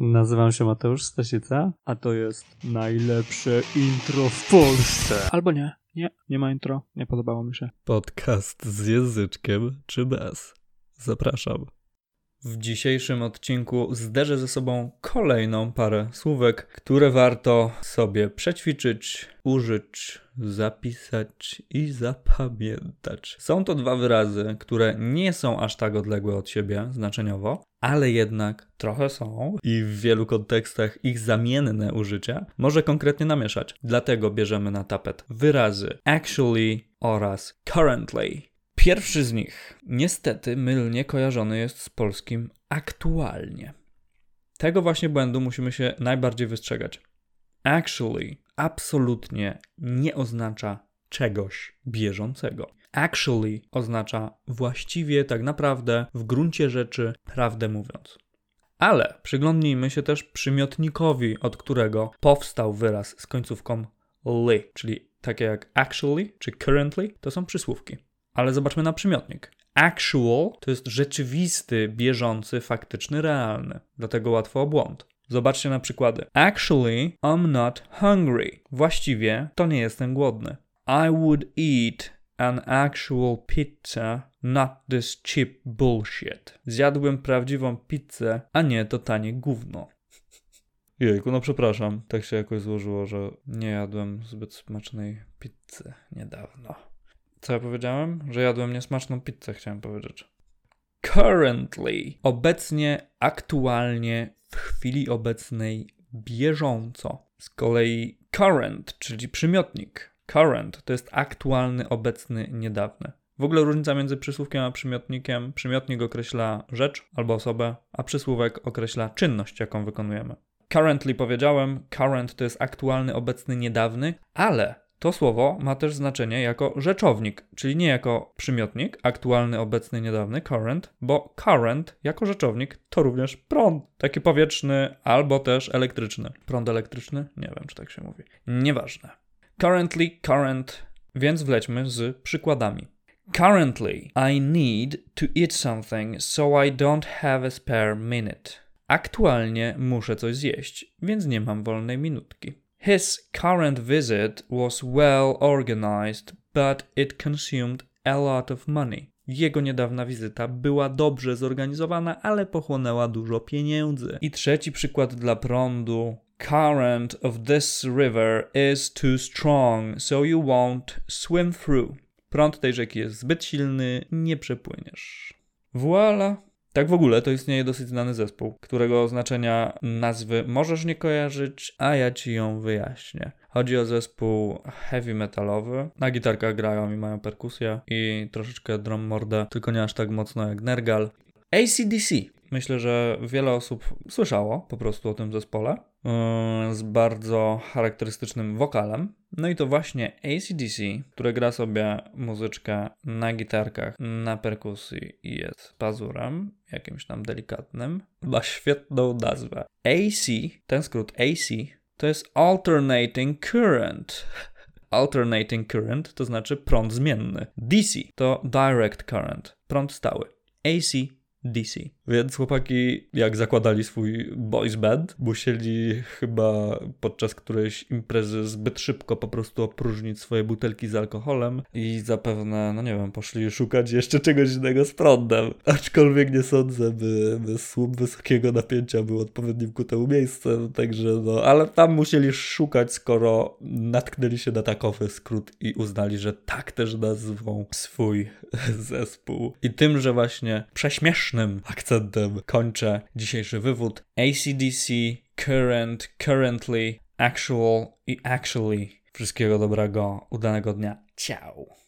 Nazywam się Mateusz Stasica, a to jest najlepsze intro w Polsce. Albo nie, nie, nie ma intro, nie podobało mi się. Podcast z języczkiem czy bez? Zapraszam. W dzisiejszym odcinku zderzę ze sobą kolejną parę słówek, które warto sobie przećwiczyć, użyć, zapisać i zapamiętać. Są to dwa wyrazy, które nie są aż tak odległe od siebie znaczeniowo, ale jednak trochę są i w wielu kontekstach ich zamienne użycie może konkretnie namieszać. Dlatego bierzemy na tapet wyrazy actually oraz currently. Pierwszy z nich niestety mylnie kojarzony jest z polskim aktualnie. Tego właśnie błędu musimy się najbardziej wystrzegać. Actually absolutnie nie oznacza czegoś bieżącego. Actually oznacza właściwie, tak naprawdę, w gruncie rzeczy, prawdę mówiąc. Ale przyglądnijmy się też przymiotnikowi, od którego powstał wyraz z końcówką ly, czyli takie jak actually czy currently, to są przysłówki. Ale zobaczmy na przymiotnik. Actual to jest rzeczywisty, bieżący, faktyczny, realny. Dlatego łatwo o błąd. Zobaczcie na przykłady. Actually, I'm not hungry. Właściwie to nie jestem głodny. I would eat an actual pizza, not this cheap bullshit. Zjadłem prawdziwą pizzę, a nie to tanie gówno. Jejku, no przepraszam. Tak się jakoś złożyło, że nie jadłem zbyt smacznej pizzy niedawno. Co ja powiedziałem? Że jadłem niesmaczną pizzę, chciałem powiedzieć. Currently. Obecnie, aktualnie, w chwili obecnej, bieżąco. Z kolei current, czyli przymiotnik. Current to jest aktualny, obecny, niedawny. W ogóle różnica między przysłówkiem a przymiotnikiem. Przymiotnik określa rzecz albo osobę, a przysłówek określa czynność, jaką wykonujemy. Currently powiedziałem, current to jest aktualny, obecny, niedawny, ale to słowo ma też znaczenie jako rzeczownik, czyli nie jako przymiotnik, aktualny, obecny, niedawny, current, bo current jako rzeczownik to również prąd, taki powietrzny albo też elektryczny. Prąd elektryczny? Nie wiem, czy tak się mówi. Nieważne. Currently, current, więc wlećmy z przykładami. Currently, I need to eat something, so I don't have a spare minute. Aktualnie muszę coś zjeść, więc nie mam wolnej minutki. His current visit was well organized, but it consumed a lot of money. Jego niedawna wizyta była dobrze zorganizowana, ale pochłonęła dużo pieniędzy. I trzeci przykład dla prądu. Current of this river is too strong, so you won't swim through. Prąd tej rzeki jest zbyt silny, nie przepłyniesz. Voila! Tak w ogóle to istnieje dosyć znany zespół, którego znaczenia nazwy możesz nie kojarzyć, a ja ci ją wyjaśnię. Chodzi o zespół heavy metalowy. Na gitarkach grają i mają perkusję i troszeczkę drum mordę, tylko nie aż tak mocno jak Nergal. ACDC. Myślę, że wiele osób słyszało po prostu o tym zespole yy, z bardzo charakterystycznym wokalem. No i to właśnie ACDC, które gra sobie muzyczkę na gitarkach, na perkusji i jest pazurem, jakimś tam delikatnym, ma świetną nazwę. AC, ten skrót AC, to jest Alternating Current. Alternating Current to znaczy prąd zmienny. DC to Direct Current, prąd stały. AC DC. Więc chłopaki, jak zakładali swój boys band, musieli chyba podczas którejś imprezy zbyt szybko po prostu opróżnić swoje butelki z alkoholem i zapewne, no nie wiem, poszli szukać jeszcze czegoś innego z prądem. Aczkolwiek nie sądzę, by, by słup wysokiego napięcia był odpowiednim ku temu miejscem, także no, ale tam musieli szukać, skoro natknęli się na takowy skrót i uznali, że tak też nazwą swój zespół. I tym, że właśnie prześmiesznym akcentem kończę dzisiejszy wywód. ACDC, current, currently, actual i actually. Wszystkiego dobrego, udanego dnia. Ciao.